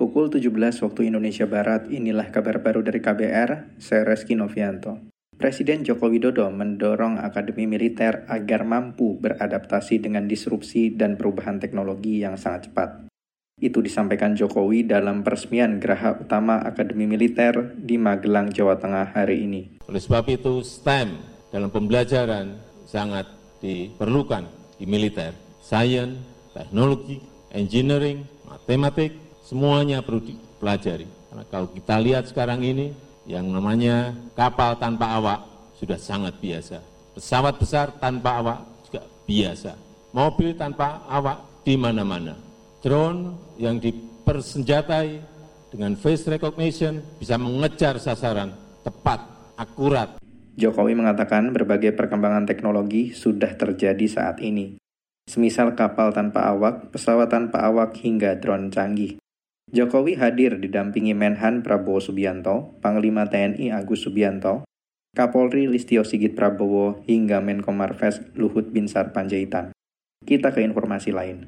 Pukul 17 waktu Indonesia Barat, inilah kabar baru dari KBR, saya Reski Novianto. Presiden Joko Widodo mendorong Akademi Militer agar mampu beradaptasi dengan disrupsi dan perubahan teknologi yang sangat cepat. Itu disampaikan Jokowi dalam peresmian Geraha Utama Akademi Militer di Magelang, Jawa Tengah hari ini. Oleh sebab itu, STEM dalam pembelajaran sangat diperlukan di militer. Science, teknologi, engineering, matematik, Semuanya perlu dipelajari. Karena kalau kita lihat sekarang ini, yang namanya kapal tanpa awak sudah sangat biasa. Pesawat besar tanpa awak juga biasa. Mobil tanpa awak di mana-mana. Drone yang dipersenjatai dengan face recognition bisa mengejar sasaran tepat, akurat. Jokowi mengatakan berbagai perkembangan teknologi sudah terjadi saat ini. Semisal kapal tanpa awak, pesawat tanpa awak, hingga drone canggih. Jokowi hadir didampingi Menhan Prabowo Subianto, Panglima TNI Agus Subianto, Kapolri Listio Sigit Prabowo, hingga Menko Marves Luhut Binsar Panjaitan. Kita ke informasi lain.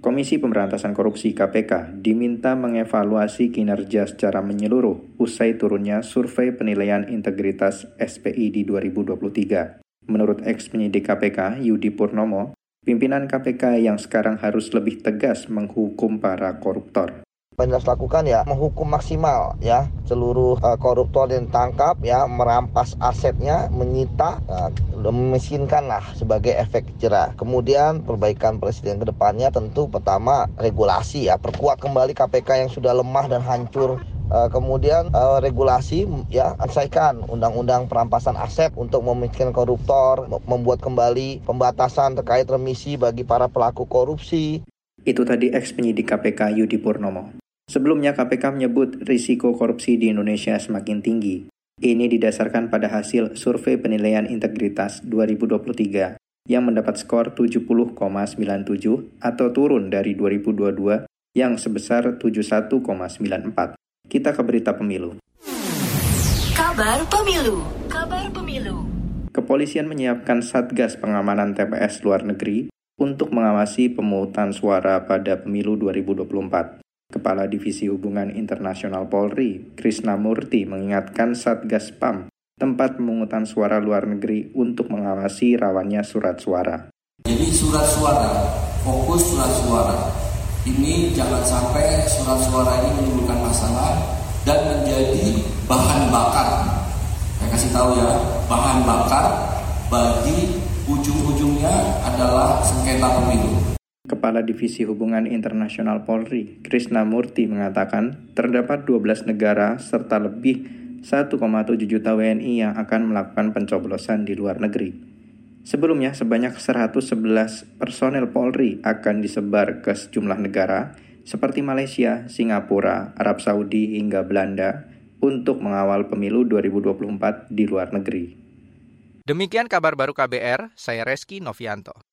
Komisi Pemberantasan Korupsi KPK diminta mengevaluasi kinerja secara menyeluruh usai turunnya survei penilaian integritas SPI di 2023. Menurut ex penyidik KPK Yudi Purnomo, pimpinan KPK yang sekarang harus lebih tegas menghukum para koruptor harus lakukan ya menghukum maksimal ya seluruh uh, koruptor yang tangkap ya merampas asetnya menyita uh, memiskinkan lah sebagai efek jerah kemudian perbaikan presiden ke depannya tentu pertama regulasi ya perkuat kembali KPK yang sudah lemah dan hancur Uh, kemudian uh, regulasi ya selesaikan undang-undang perampasan aset untuk memiskinkan koruptor, membuat kembali pembatasan terkait remisi bagi para pelaku korupsi. Itu tadi ex penyidik KPK Yudi Purnomo. Sebelumnya KPK menyebut risiko korupsi di Indonesia semakin tinggi. Ini didasarkan pada hasil survei penilaian integritas 2023 yang mendapat skor 70,97 atau turun dari 2022 yang sebesar 71,94. Kita ke berita pemilu. Kabar pemilu. Kabar pemilu. Kepolisian menyiapkan Satgas Pengamanan TPS luar negeri untuk mengawasi pemungutan suara pada pemilu 2024. Kepala Divisi Hubungan Internasional Polri, Krisna Murti, mengingatkan Satgas PAM, tempat pemungutan suara luar negeri untuk mengawasi rawannya surat suara. Jadi surat suara, fokus surat suara. Ini jangan sampai surat suara ini menimbulkan masalah dan menjadi bahan bakar. Saya kasih tahu ya, bahan bakar bagi ujung-ujungnya adalah sengketa pemilu. Kepala Divisi Hubungan Internasional Polri, Krisna Murti mengatakan terdapat 12 negara serta lebih 1,7 juta WNI yang akan melakukan pencoblosan di luar negeri. Sebelumnya, sebanyak 111 personel Polri akan disebar ke sejumlah negara seperti Malaysia, Singapura, Arab Saudi, hingga Belanda untuk mengawal pemilu 2024 di luar negeri. Demikian kabar baru KBR, saya Reski Novianto.